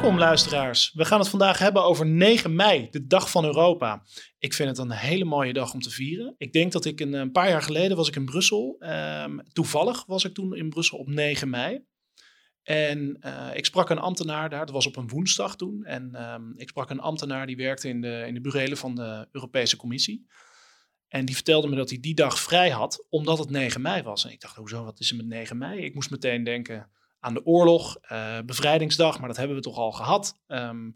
Welkom luisteraars. We gaan het vandaag hebben over 9 mei, de dag van Europa. Ik vind het een hele mooie dag om te vieren. Ik denk dat ik een, paar jaar geleden was ik in Brussel. Ehm, toevallig was ik toen in Brussel op 9 mei. En uh, ik sprak een ambtenaar daar, dat was op een woensdag toen. En um, ik sprak een ambtenaar die werkte in de, in de burelen van de Europese Commissie. En die vertelde me dat hij die dag vrij had, omdat het 9 mei was. En ik dacht, hoezo, wat is er met 9 mei? Ik moest meteen denken aan de oorlog, uh, bevrijdingsdag, maar dat hebben we toch al gehad. Um,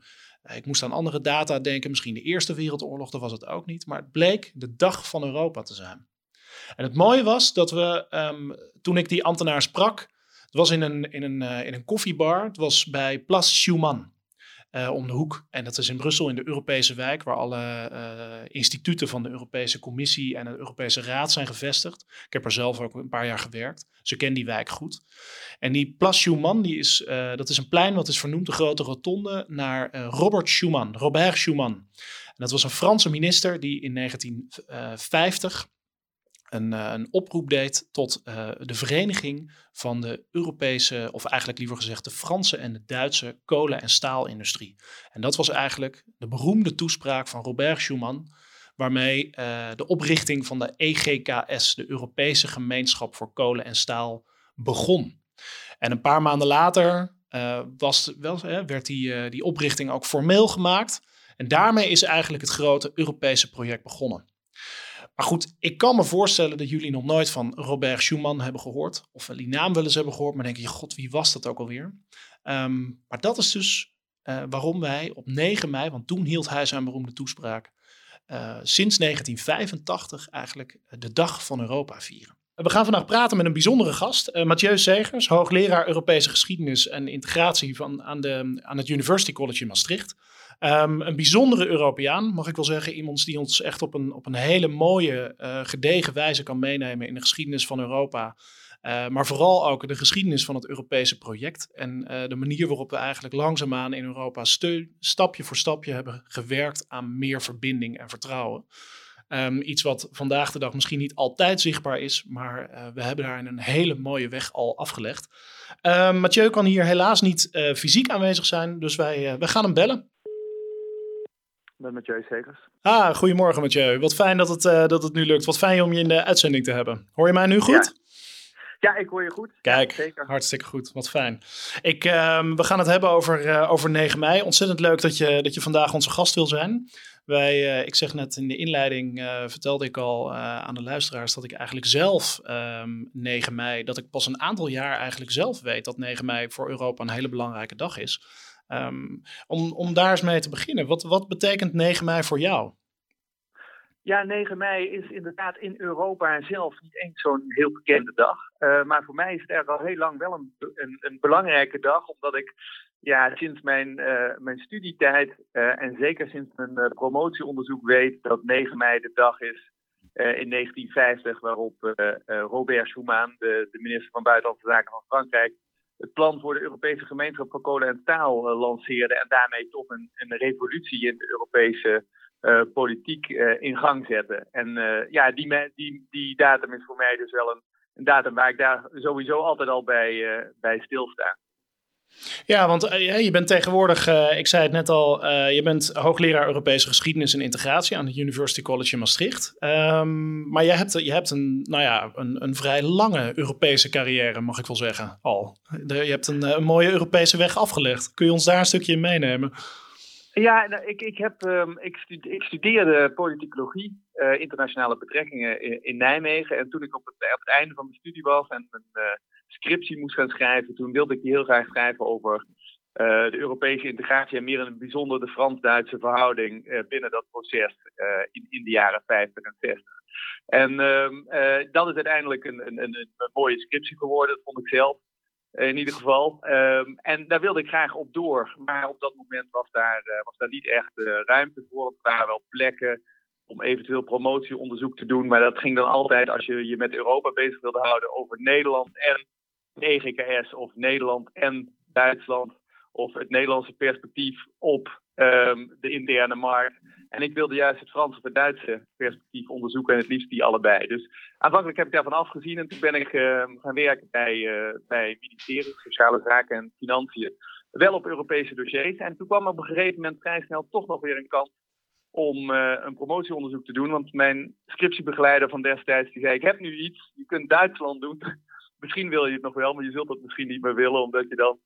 ik moest aan andere data denken, misschien de Eerste Wereldoorlog, dat was het ook niet. Maar het bleek de dag van Europa te zijn. En het mooie was dat we, um, toen ik die ambtenaar sprak, het was in een, in een, uh, in een koffiebar, het was bij Place Schumann. Uh, om de hoek. En dat is in Brussel, in de Europese wijk, waar alle uh, instituten van de Europese Commissie en de Europese Raad zijn gevestigd. Ik heb er zelf ook een paar jaar gewerkt. Ze kennen die wijk goed. En die Place Schumann, die is, uh, dat is een plein wat is vernoemd, de grote rotonde, naar Robert Schuman, Robert Schuman. En dat was een Franse minister die in 1950 een, uh, een, oproep deed tot uh, de vereniging van de Europese, of eigenlijk liever gezegd de Franse en de Duitse kolen- en staalindustrie. En dat was eigenlijk de beroemde toespraak van Robert Schuman, waarmee uh, de oprichting van de EGKS, de Europese Gemeenschap voor Kolen en Staal, begon. En een paar maanden later was, wel, werd die, die oprichting ook formeel gemaakt. En daarmee is eigenlijk het grote Europese project begonnen. Maar goed, ik kan me voorstellen dat jullie nog nooit van Robert Schuman hebben gehoord. Of die naam wel eens hebben gehoord, maar denk je, god, wie was dat ook alweer? Um, maar dat is dus uh, waarom wij op 9 mei, want toen hield hij zijn beroemde toespraak, uh, sinds 1985 eigenlijk de Dag van Europa vieren. We gaan vandaag praten met een bijzondere gast, uh, Mathieu Segers, hoogleraar Europese geschiedenis en integratie van, aan, de, aan het University College in Maastricht. Um, een bijzondere Europeaan, mag ik wel zeggen. Iemand die ons echt op een, op een hele mooie, uh, gedegen wijze kan meenemen in de geschiedenis van Europa. Uh, maar vooral ook de geschiedenis van het Europese project. En uh, de manier waarop we eigenlijk langzaamaan in Europa stapje voor stapje hebben gewerkt aan meer verbinding en vertrouwen. Um, iets wat vandaag de dag misschien niet altijd zichtbaar is, maar we hebben daar een hele mooie weg al afgelegd. Uh, Mathieu kan hier helaas niet fysiek aanwezig zijn, dus wij, we gaan hem bellen. Met Mathieu Segers. Ah, goedemorgen Mathieu. Wat fijn dat het, dat het nu lukt. Wat fijn om je in de uitzending te hebben. Hoor je mij nu goed? Ja. Ja, ik hoor je goed. Kijk, zeker. hartstikke goed. Wat fijn. Ik, uh, we gaan het hebben over, uh, over 9 mei. Ontzettend leuk dat je, dat je vandaag onze gast wil zijn. Wij, uh, ik zeg net in de inleiding, vertelde ik al aan de luisteraars dat ik eigenlijk zelf um, 9 mei, dat ik pas een aantal jaar eigenlijk zelf weet dat 9 mei voor Europa een hele belangrijke dag is. Um, om, om daar eens mee te beginnen, wat, wat betekent 9 mei voor jou? Ja, 9 mei is inderdaad in Europa zelf niet eens zo'n heel bekende dag. Uh, maar voor mij is het er al heel lang wel een, een, een belangrijke dag, omdat ik ja, sinds mijn, uh, mijn studietijd uh, en zeker sinds mijn promotieonderzoek weet dat 9 mei de dag is in 1950 waarop Robert Schuman, de, de minister van Buitenlandse Zaken van Frankrijk, het plan voor de Europese gemeenschap voor kolen en staal lanceerde en daarmee toch een, een revolutie in de Europese uh, politiek uh, in gang zetten. En ja, die, die, die datum is voor mij dus wel een, een datum waar ik daar sowieso altijd al bij, bij stilsta. Ja, want je bent tegenwoordig, ik zei het net al, je bent hoogleraar Europese geschiedenis en integratie aan het University College in Maastricht. Um, maar je hebt, je hebt een, nou ja, een, een vrij lange Europese carrière, mag ik wel zeggen, al. Je hebt een, een mooie Europese weg afgelegd. Kun je ons daar een stukje in meenemen? Ja, nou, ik, ik, heb, um, ik, studeerde, politicologie, internationale betrekkingen in, Nijmegen. En toen ik op het, op het einde van mijn studie was en uh, scriptie moest gaan schrijven, toen wilde ik die heel graag schrijven over uh, de Europese integratie en meer in het bijzonder de Frans-Duitse verhouding binnen dat proces in, in de jaren 50 en 60. En um, dat is uiteindelijk een, een, een, mooie scriptie geworden, dat vond ik zelf in ieder geval. Um, en daar wilde ik graag op door. Maar op dat moment was daar, was daar niet echt ruimte voor. Er waren wel plekken om eventueel promotieonderzoek te doen. Maar dat ging dan altijd als je je met Europa bezig wilde houden over Nederland en EGKS of Nederland en Duitsland. Of het Nederlandse perspectief op um, de interne markt. En ik wilde juist het Franse of het Duitse perspectief onderzoeken en het liefst die allebei. Dus aanvankelijk heb ik daarvan afgezien en toen ben ik uh, gaan werken bij, uh, bij ministerie Sociale Zaken en Financiën wel op Europese dossiers. En toen kwam op een gegeven moment vrij snel toch nog weer een kans om uh, een promotieonderzoek te doen. Want mijn scriptiebegeleider van destijds die zei: Ik heb nu iets, je kunt Duitsland doen. misschien wil je het nog wel, maar je zult het misschien niet meer willen, omdat je dan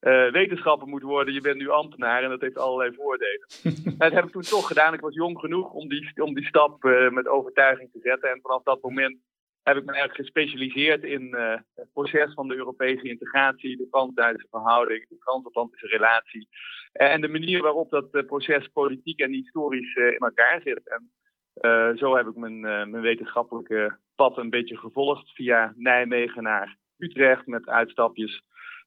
uh, wetenschapper moet worden. Je bent nu ambtenaar en dat heeft allerlei voordelen. dat heb ik toen toch gedaan. Ik was jong genoeg om die, om die stap uh, met overtuiging te zetten. En vanaf dat moment heb ik me eigenlijk gespecialiseerd in uh, het proces van de Europese integratie, de Frans-Duitse verhouding, de transatlantische relatie. en de manier waarop dat proces politiek en historisch in elkaar zit. En zo heb ik mijn, mijn wetenschappelijke pad een beetje gevolgd via Nijmegen naar Utrecht met uitstapjes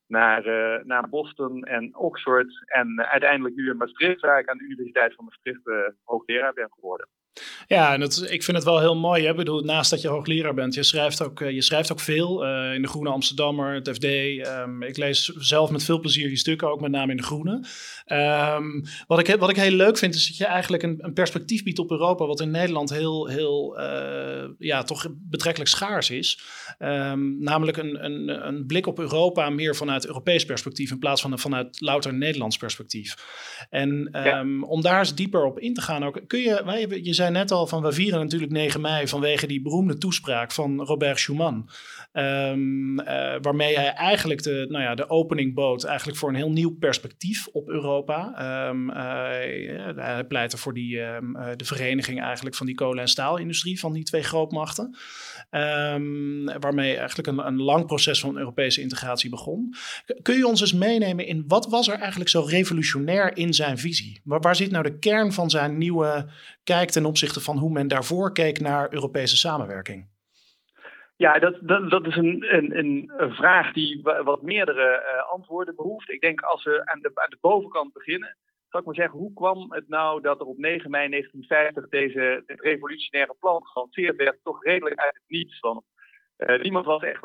naar, naar Boston en Oxford. En uiteindelijk nu in Maastricht, waar ik aan de Universiteit van Maastricht hoogleraar ben geworden. Ja, en dat, ik vind het wel heel mooi. Hè? Ik bedoel, naast dat je hoogleraar bent, je schrijft ook, eh, je schrijft ook veel uh, in de Groene Amsterdammer, het FD. Um, ehm, ik lees zelf met veel plezier je stukken, ook met name in de Groene. Um, wat, ik, wat ik heel leuk vind, is dat je eigenlijk een, een perspectief biedt op Europa, wat in Nederland heel, heel uh, ja, toch betrekkelijk schaars is. Um, namelijk een, een, een blik op Europa meer vanuit Europees perspectief in plaats van vanuit louter Nederlands perspectief. En ja. om daar eens dieper op in te gaan, ook, kun je, wij, je zei net al van we vieren natuurlijk 9 mei vanwege die beroemde toespraak van Robert Schuman. Um, uh, waarmee hij eigenlijk de, nou ja, de opening bood eigenlijk voor een heel nieuw perspectief op Europa. Um, uh, hij pleitte voor die, um, uh, de vereniging eigenlijk van die kolen- en staalindustrie van die twee grootmachten. waarmee eigenlijk een, een lang proces van Europese integratie begon. Kun je ons eens meenemen in wat was er eigenlijk zo revolutionair in zijn visie? Waar zit nou de kern van zijn nieuwe kijk ten opzichte van hoe men daarvoor keek naar Europese samenwerking? Ja, dat, dat, dat is een, een, een vraag die wat meerdere uh, antwoorden behoeft. Ik denk als we aan de, aan de bovenkant beginnen, zal ik maar zeggen, hoe kwam het nou dat er op 9 mei 1950 deze dit revolutionaire plan gelanceerd werd, toch redelijk uit het niets? Want uh, niemand was echt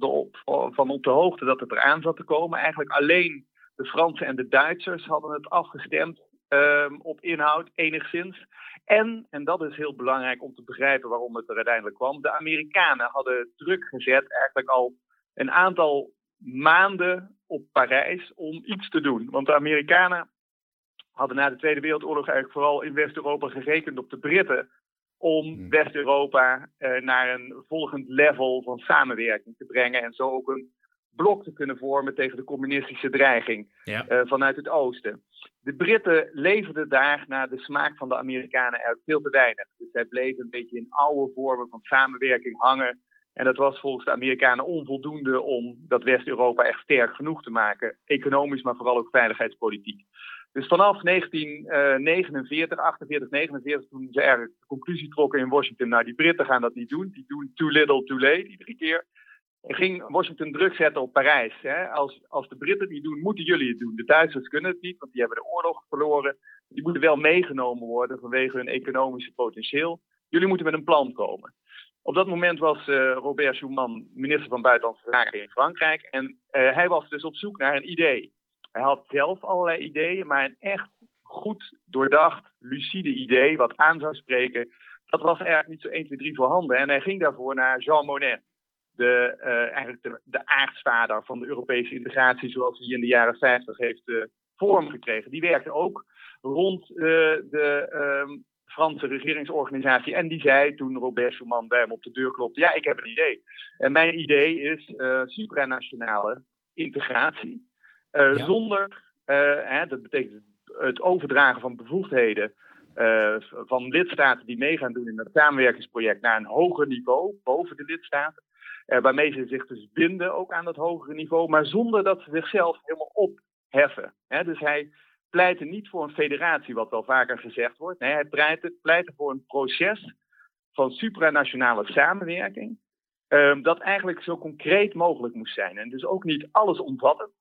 op, van op de hoogte dat het eraan zat te komen. Eigenlijk alleen de Fransen en de Duitsers hadden het afgestemd um, op inhoud, enigszins. En, en dat is heel belangrijk om te begrijpen waarom het er uiteindelijk kwam, de Amerikanen hadden druk gezet eigenlijk al een aantal maanden op Parijs om iets te doen. Want de Amerikanen hadden na de Tweede Wereldoorlog eigenlijk vooral in West-Europa gerekend op de Britten om hmm. West-Europa eh, naar een volgend level van samenwerking te brengen en zo ook een blok te kunnen vormen tegen de communistische dreiging ja. uh, vanuit het oosten. De Britten leverden daar naar de smaak van de Amerikanen eigenlijk veel te weinig. Dus zij bleven een beetje in oude vormen van samenwerking hangen. En dat was volgens de Amerikanen onvoldoende om dat West-Europa echt sterk genoeg te maken. Economisch, maar vooral ook veiligheidspolitiek. Dus vanaf 1949, 48, 49, toen ze eigenlijk de conclusie trokken in Washington, nou die Britten gaan dat niet doen, die doen too little, too late iedere keer ging Washington druk zetten op Parijs. Hè? Als, als de Britten die doen, moeten jullie het doen. De Duitsers kunnen het niet, want die hebben de oorlog verloren. Die moeten wel meegenomen worden vanwege hun economische potentieel. Jullie moeten met een plan komen. Op dat moment was uh, Robert Schuman minister van Buitenlandse Zaken in Frankrijk. En uh, hij was dus op zoek naar een idee. Hij had zelf allerlei ideeën, maar een echt goed doordacht, lucide idee wat aan zou spreken. Dat was eigenlijk niet zo 1, 2, 3 voorhanden. En hij ging daarvoor naar Jean Monnet de, uh, eigenlijk de, de aartsvader van de Europese integratie, zoals hij in de jaren 50 heeft uh, vorm gekregen. Die werkte ook rond uh, de ehm, Franse regeringsorganisatie. En die zei toen Robert Schuman bij hem op de deur klopte: Ja, ik heb een idee. En mijn idee is supranationale integratie. Ja. Zonder, hè, dat betekent het overdragen van bevoegdheden. van lidstaten die mee gaan doen in het samenwerkingsproject naar een hoger niveau, boven de lidstaten. Uh, waarmee ze zich dus binden ook aan dat hogere niveau, maar zonder dat ze zichzelf helemaal opheffen. Hè? Dus hij pleitte niet voor een federatie, wat wel vaker gezegd wordt. Nee, hij pleitte, pleitte voor een proces van supranationale samenwerking, um, dat eigenlijk zo concreet mogelijk moest zijn. En dus ook niet alles omvattend,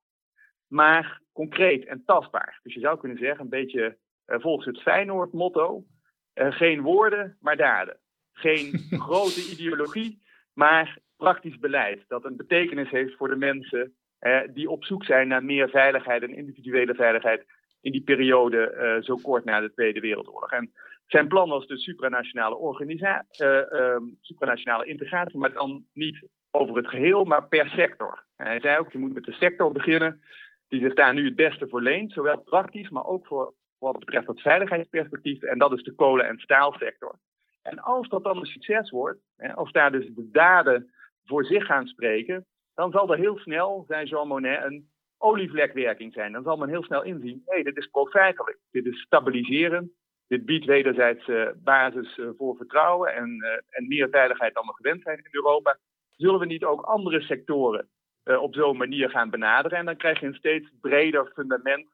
maar concreet en tastbaar. Dus je zou kunnen zeggen, een beetje uh, volgens het Feyenoord-motto, uh, geen woorden, maar daden. Geen grote ideologie, maar praktisch beleid. Dat een betekenis heeft voor de mensen eh, die op zoek zijn naar meer veiligheid en individuele veiligheid in die periode eh, zo kort na de Tweede Wereldoorlog. En zijn plan was de supranationale, organisa uh, uh, supranationale integratie, maar dan niet over het geheel, maar per sector. Hij zei ook, je moet met de sector beginnen die zich daar nu het beste voor leent, zowel praktisch, maar ook voor wat betreft het veiligheidsperspectief. En dat is de kolen- en staalsector. En als dat dan een succes wordt, hè, als daar dus de daden voor zich gaan spreken, dan zal er heel snel, zei Jean Monnet, een olievlekwerking zijn. Dan zal men heel snel inzien, hé, hey, dit is profijtelijk, dit is stabiliserend, dit biedt wederzijds uh, basis uh, voor vertrouwen en, uh, en meer veiligheid dan we gewend zijn in Europa. Zullen we niet ook andere sectoren op zo'n manier gaan benaderen? En dan krijg je een steeds breder fundament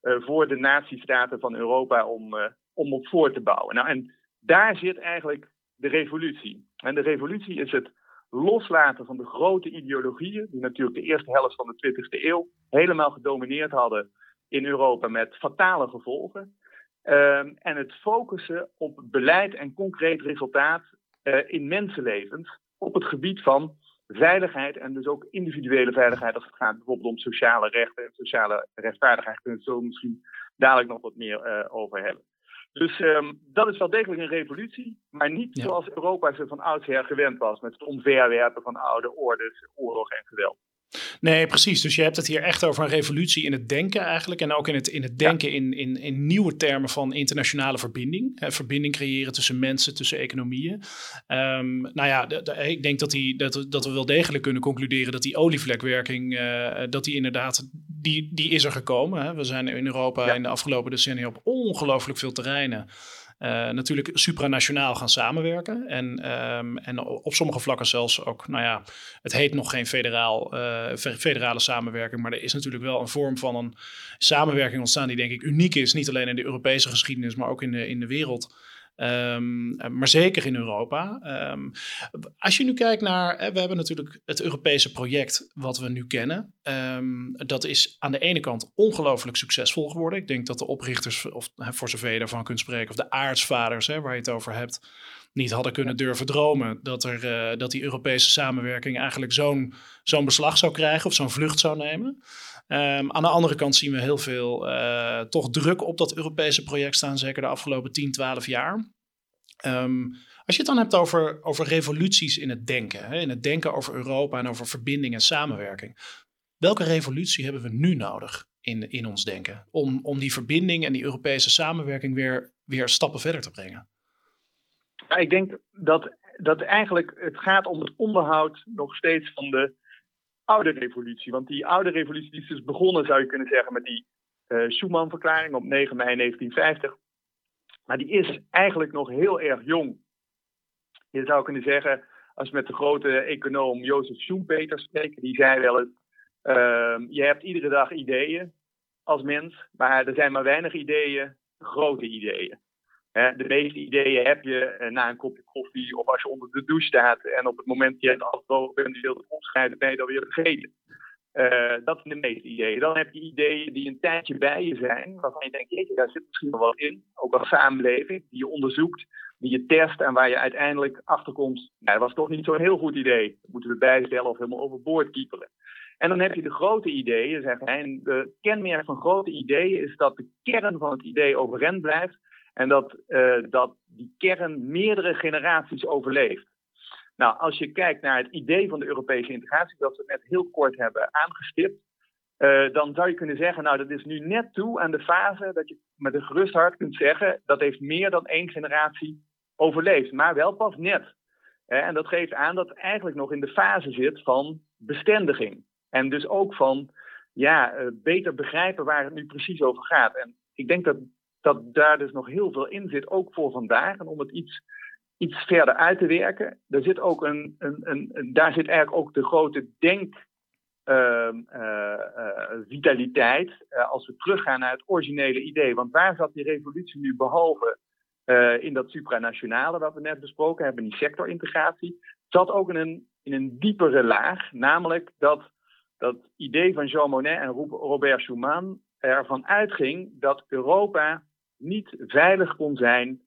voor de natiestaten van Europa om, om op voor te bouwen. Nou, en daar zit eigenlijk de revolutie. En de revolutie is het loslaten van de grote ideologieën, die natuurlijk de eerste helft van de 20e eeuw helemaal gedomineerd hadden in Europa met fatale gevolgen. Um, en het focussen op beleid en concreet resultaat uh, in mensenlevens op het gebied van veiligheid en dus ook individuele veiligheid als het gaat bijvoorbeeld om sociale rechten en sociale rechtvaardigheid. Daar kunnen we zo misschien dadelijk nog wat meer uh, over hebben. Dus um, dat is wel degelijk een revolutie, maar niet ja. zoals Europa ze van oudsher gewend was, met het omverwerpen van oude ordes, oorlog en geweld. Nee, precies. Dus je hebt het hier echt over een revolutie in het denken eigenlijk. En ook in het, in het denken ja. in, in, in nieuwe termen van internationale verbinding. Hè, verbinding creëren tussen mensen, tussen economieën. Um, nou ja, de, ik denk dat, die, dat, dat we wel degelijk kunnen concluderen dat die olievlekwerking, uh, dat die inderdaad, die, die is er gekomen. Hè. We zijn in Europa ja. in de afgelopen decennia op ongelooflijk veel terreinen natuurlijk supranationaal gaan samenwerken. En, um, en op sommige vlakken zelfs ook, nou ja, het heet nog geen federaal, uh, federale samenwerking, maar er is natuurlijk wel een vorm van een samenwerking ontstaan die denk ik uniek is. Niet alleen in de Europese geschiedenis, maar ook in de, in de wereld. Um, maar zeker in Europa. Um, als je nu kijkt naar, we hebben natuurlijk het Europese project wat we nu kennen. Um, dat is aan de ene kant ongelooflijk succesvol geworden. Ik denk dat de oprichters, of voor zover je daarvan kunt spreken, of de aartsvaders hè, waar je het over hebt, niet hadden kunnen durven dromen dat, er, uh, dat die Europese samenwerking eigenlijk zo'n zo'n beslag zou krijgen of zo'n vlucht zou nemen. Um, aan de andere kant zien we heel veel uh, toch druk op dat Europese project staan, zeker de afgelopen 10, 12 jaar. Um, als je het dan hebt over, over revoluties in het denken, hè, in het denken over Europa en over verbinding en samenwerking. Welke revolutie hebben we nu nodig in, in ons denken om, om die verbinding en die Europese samenwerking weer, weer stappen verder te brengen? Ja, ik denk dat, dat eigenlijk het gaat om het onderhoud nog steeds van de oude revolutie. Want die oude revolutie die is dus begonnen, zou je kunnen zeggen, met die uh, Schuman-verklaring op 9 mei 1950. Maar die is eigenlijk nog heel erg jong. Je zou kunnen zeggen, als je met de grote econoom Jozef Schumpeter spreekt, die zei wel eens: uh, Je hebt iedere dag ideeën als mens, maar er zijn maar weinig ideeën, grote ideeën. De meeste ideeën heb je eh, na een kopje koffie of als je onder de douche staat en op het moment dat je het afdrogen bent en je wilt het ben je dan weer vergeten. Uh, dat zijn de meeste ideeën. Dan heb je ideeën die een tijdje bij je zijn, waarvan je denkt, daar zit misschien wel wat in. Ook als samenleving, die je onderzoekt, die je test en waar je uiteindelijk achterkomt, nou, dat was toch niet zo'n heel goed idee. Dat moeten we bijstellen of helemaal overboord kieperen. En dan heb je de grote ideeën, zeg hij. En de kenmerk van grote ideeën is dat de kern van het idee overeind blijft en dat, uh, dat die kern meerdere generaties overleeft. Nou, als je kijkt naar het idee van de Europese integratie, dat we net heel kort hebben aangestipt, uh, dan zou je kunnen zeggen, nou, dat is nu net toe aan de fase dat je met een gerust hart kunt zeggen, dat heeft meer dan één generatie overleefd, maar wel pas net. en dat geeft aan dat het eigenlijk nog in de fase zit van bestendiging. En dus ook van ja, uh, beter begrijpen waar het nu precies over gaat. En ik denk dat, dat daar dus nog heel veel in zit, ook voor vandaag. En om het iets iets verder uit te werken. Er zit ook een, een, een, daar zit eigenlijk ook de grote denkvitaliteit. Uh, uh, uh, als we teruggaan naar het originele idee. Want waar zat die revolutie nu behalve in dat supranationale wat we net besproken hebben, die sectorintegratie, zat ook in een, in een diepere laag. Namelijk dat dat idee van Jean Monnet en Robert Schuman ervan uitging dat Europa niet veilig kon zijn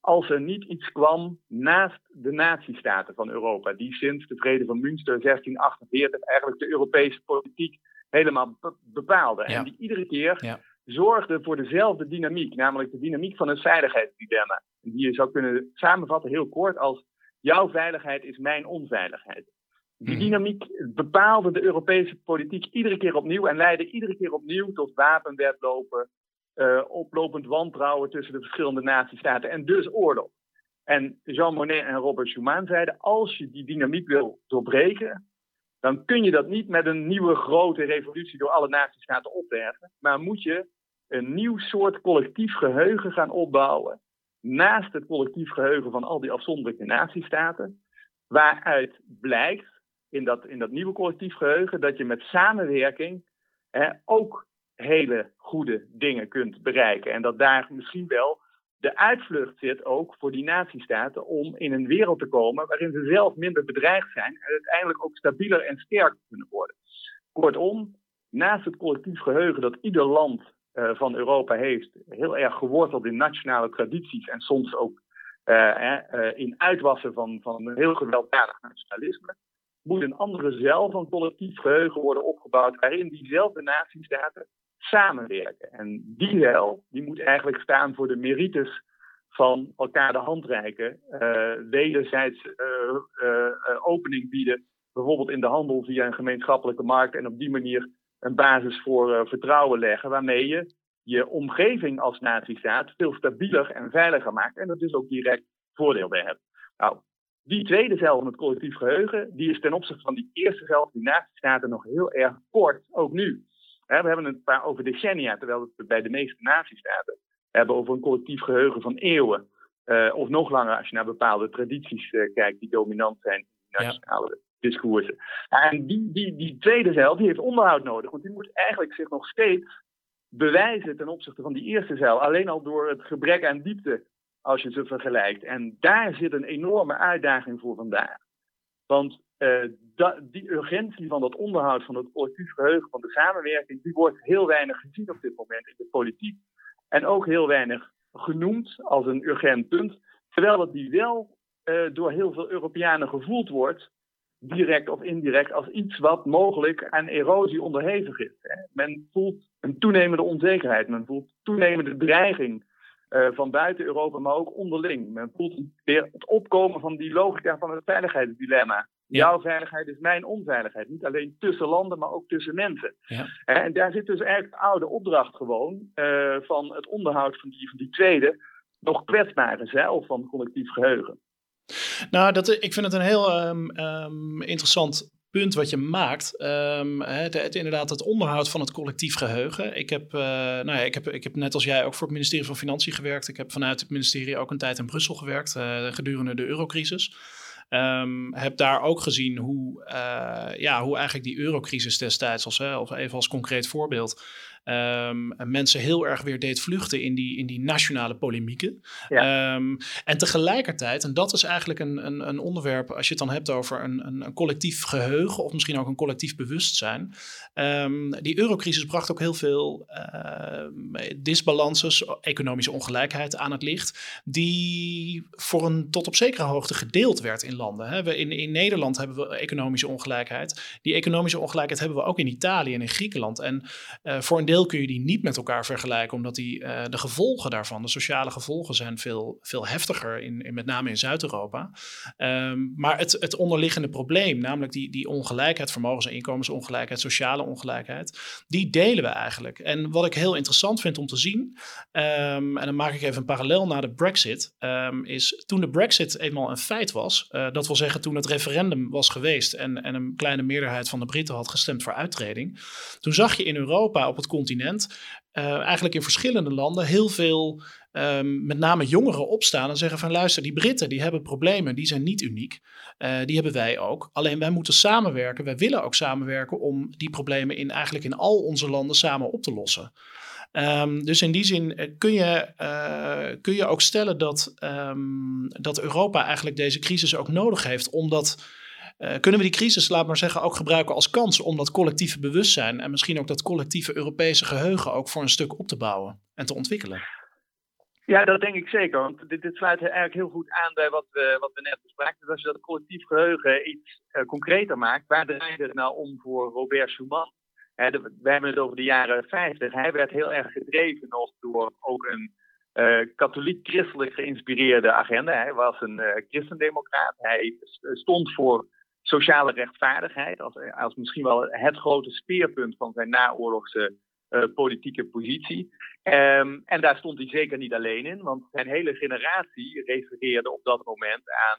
als er niet iets kwam naast de natiestaten van Europa, die sinds de Vrede van Münster 1648 eigenlijk de Europese politiek helemaal bepaalden. Ja. En die iedere keer ja. zorgden voor dezelfde dynamiek, namelijk de dynamiek van een veiligheidsdilemma. Die je zou kunnen samenvatten heel kort als jouw veiligheid is mijn onveiligheid. Die mhm. dynamiek bepaalde de Europese politiek iedere keer opnieuw en leidde iedere keer opnieuw tot wapenwetlopen, uh, oplopend wantrouwen tussen de verschillende natiestaten en dus oorlog. En Jean Monnet en Robert Schuman zeiden: als je die dynamiek wil doorbreken, dan kun je dat niet met een nieuwe grote revolutie door alle natiestaten opwerken, maar moet je een nieuw soort collectief geheugen gaan opbouwen. Naast het collectief geheugen van al die afzonderlijke natiestaten. Waaruit blijkt in dat, in dat nieuwe collectief geheugen dat je met samenwerking hè, ook hele goede dingen kunt bereiken. En dat daar misschien wel de uitvlucht zit ook voor die natiestaten om in een wereld te komen waarin ze zelf minder bedreigd zijn en uiteindelijk ook stabieler en sterker kunnen worden. Kortom, naast het collectief geheugen dat ieder land uh, van Europa heeft, heel erg geworteld in nationale tradities en soms ook uh, uh, in uitwassen van, van een heel gewelddadig nationalisme, moet een andere zelf van collectief geheugen worden opgebouwd waarin diezelfde natiestaten samenwerken. En die wel, die moet eigenlijk staan voor de merites van elkaar de hand reiken, uh, wederzijds uh, uh, opening bieden, bijvoorbeeld in de handel via een gemeenschappelijke markt en op die manier een basis voor vertrouwen leggen, waarmee je je omgeving als natiestaat veel stabieler en veiliger maakt en er dus ook direct voordeel bij hebt. Nou, die tweede zelf van het collectief geheugen, die is ten opzichte van die eerste zelf, die natiestaten, nog heel erg kort, ook nu we hebben het paar over decennia, terwijl we het bij de meeste natiestaten hebben over een collectief geheugen van eeuwen. Uh, of nog langer als je naar bepaalde tradities uh, kijkt die dominant zijn in nationale ja. discoursen. En die, die, die tweede zeil die heeft onderhoud nodig, want die moet eigenlijk zich nog steeds bewijzen ten opzichte van die eerste zeil. Alleen al door het gebrek aan diepte als je ze vergelijkt. En daar zit een enorme uitdaging voor vandaag. Want uh, die urgentie van dat onderhoud van het collectief geheugen van de samenwerking, die wordt heel weinig gezien op dit moment in de politiek. En ook heel weinig genoemd als een urgent punt. Terwijl het die wel uh, door heel veel Europeanen gevoeld wordt, direct of indirect, als iets wat mogelijk aan erosie onderhevig is. Hè. Men voelt een toenemende onzekerheid, men voelt toenemende dreiging uh, van buiten Europa, maar ook onderling. Men voelt weer het opkomen van die logica van het veiligheidsdilemma. Jouw veiligheid is mijn onveiligheid. Niet alleen tussen landen, maar ook tussen mensen. Ja. En daar zit dus eigenlijk de oude opdracht gewoon uh, van het onderhoud van die, van die tweede, nog kwetsbare zeil van collectief geheugen. Nou, dat, ik vind het een heel um, um, interessant punt wat je maakt. Um, het, het, inderdaad, het onderhoud van het collectief geheugen. Ik heb, uh, nou ja, ik, heb, ik heb net als jij ook voor het ministerie van Financiën gewerkt. Ik heb vanuit het ministerie ook een tijd in Brussel gewerkt uh, gedurende de eurocrisis. Um, heb daar ook gezien hoe, uh, ja, hoe eigenlijk die eurocrisis destijds, als, hè, of even als concreet voorbeeld, um, mensen heel erg weer deed vluchten in die, in die nationale polemieken. Um, en tegelijkertijd, en dat is eigenlijk een, een, een, onderwerp, als je het dan hebt over een, een, een collectief geheugen of misschien ook een collectief bewustzijn. Um, die eurocrisis bracht ook heel veel uh, disbalances, economische ongelijkheid aan het licht, die voor een tot op zekere hoogte gedeeld werd in landen. Hè. We in, in Nederland hebben we economische ongelijkheid. Die economische ongelijkheid hebben we ook in Italië en in Griekenland. En uh, voor een deel kun je die niet met elkaar vergelijken, omdat die, uh, de gevolgen daarvan, de sociale gevolgen, zijn veel, veel heftiger, in, in met name in Zuid-Europa. Um, maar het, het onderliggende probleem, namelijk die, die ongelijkheid, vermogens- en inkomensongelijkheid, sociale ongelijkheid, die delen we eigenlijk. En wat ik heel interessant vind om te zien, um, en dan maak ik even een parallel naar de Brexit, um, is toen de Brexit eenmaal een feit was, uh, dat wil zeggen toen het referendum was geweest en, en een kleine meerderheid van de Britten had gestemd voor uittreding, toen zag je in Europa op het continent, uh, eigenlijk in verschillende landen, heel veel, um, met name jongeren opstaan en zeggen van luister, die Britten die hebben problemen, die zijn niet uniek. Uh, die hebben wij ook. Alleen wij moeten samenwerken, wij willen ook samenwerken om die problemen in eigenlijk in al onze landen samen op te lossen. Um, dus in die zin eh, kun je, uh, kun je ook stellen dat, um, dat Europa eigenlijk deze crisis ook nodig heeft, omdat uh, kunnen we die crisis, laat maar zeggen, ook gebruiken als kans om dat collectieve bewustzijn en misschien ook dat collectieve Europese geheugen ook voor een stuk op te bouwen en te ontwikkelen? Ja, dat denk ik zeker. Want dit, dit sluit eigenlijk heel goed aan bij wat we, wat we net bespraken. Dus als je dat collectief geheugen iets concreter maakt, waar draait het nou om voor Robert Schuman? Wij hebben het over de jaren 50. Hij werd heel erg gedreven nog door ook een uh, katholiek-christelijk geïnspireerde agenda. Hij was een uh, christendemocraat. Hij stond voor sociale rechtvaardigheid als, als misschien wel het grote speerpunt van zijn naoorlogse politieke positie. Um, en daar stond hij zeker niet alleen in, want zijn hele generatie refereerde op dat moment aan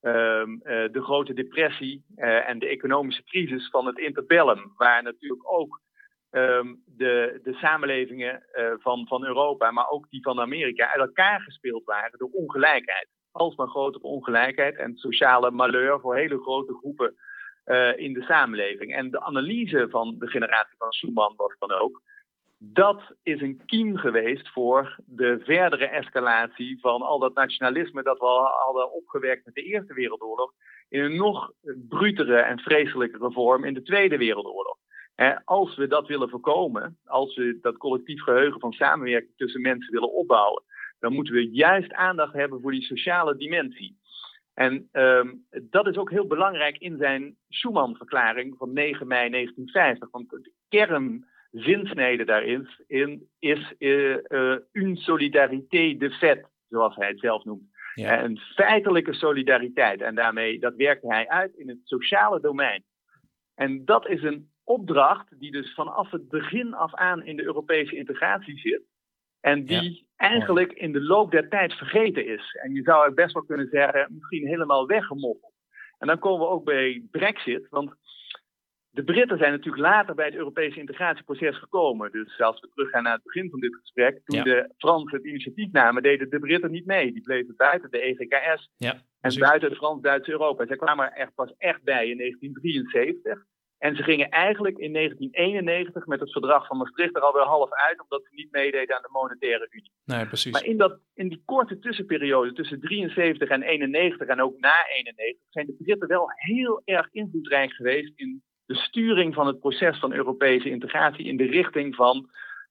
um, uh, de grote depressie uh, en de economische crisis van het interbellum, waar natuurlijk ook um, de, de samenlevingen van, van Europa, maar ook die van Amerika, uit elkaar gespeeld waren door ongelijkheid. Alsmaar grotere ongelijkheid en sociale malheur voor hele grote groepen in de samenleving. En de analyse van de generatie van Schuman was dan ook dat is een kiem geweest voor de verdere escalatie van al dat nationalisme dat we al hadden opgewerkt met de Eerste Wereldoorlog in een nog brutere en vreselijkere vorm in de Tweede Wereldoorlog. als we dat willen voorkomen, als we dat collectief geheugen van samenwerking tussen mensen willen opbouwen, dan moeten we juist aandacht hebben voor die sociale dimensie. En um, dat is ook heel belangrijk in zijn Schuman-verklaring van 9 mei 1950. Want de kern zinsnede daarin in, is uh, uh, une solidarité de fait, zoals hij het zelf noemt. Ja. Een feitelijke solidariteit. En daarmee, dat werkte hij uit in het sociale domein. En dat is een opdracht die dus vanaf het begin af aan in de Europese integratie zit. En die ja. eigenlijk in de loop der tijd vergeten is. En je zou het best wel kunnen zeggen, misschien helemaal weggemoffeld. En dan komen we ook bij Brexit. Want de Britten zijn natuurlijk later bij het Europese integratieproces gekomen. Dus als we teruggaan naar het begin van dit gesprek, toen de Fransen het initiatief namen, deden de Britten niet mee. Die bleven buiten de EGKS ja, en buiten het Frans-Duitse Europa. Zij kwamen er pas echt bij in 1973. En ze gingen eigenlijk in 1991 met het verdrag van Maastricht er alweer half uit, omdat ze niet meededen aan de monetaire unie. Nee, precies. Maar in, dat, in die korte tussenperiode tussen 73 en 91 en ook na 91 zijn de Britten wel heel erg invloedrijk geweest in de sturing van het proces van Europese integratie in de richting van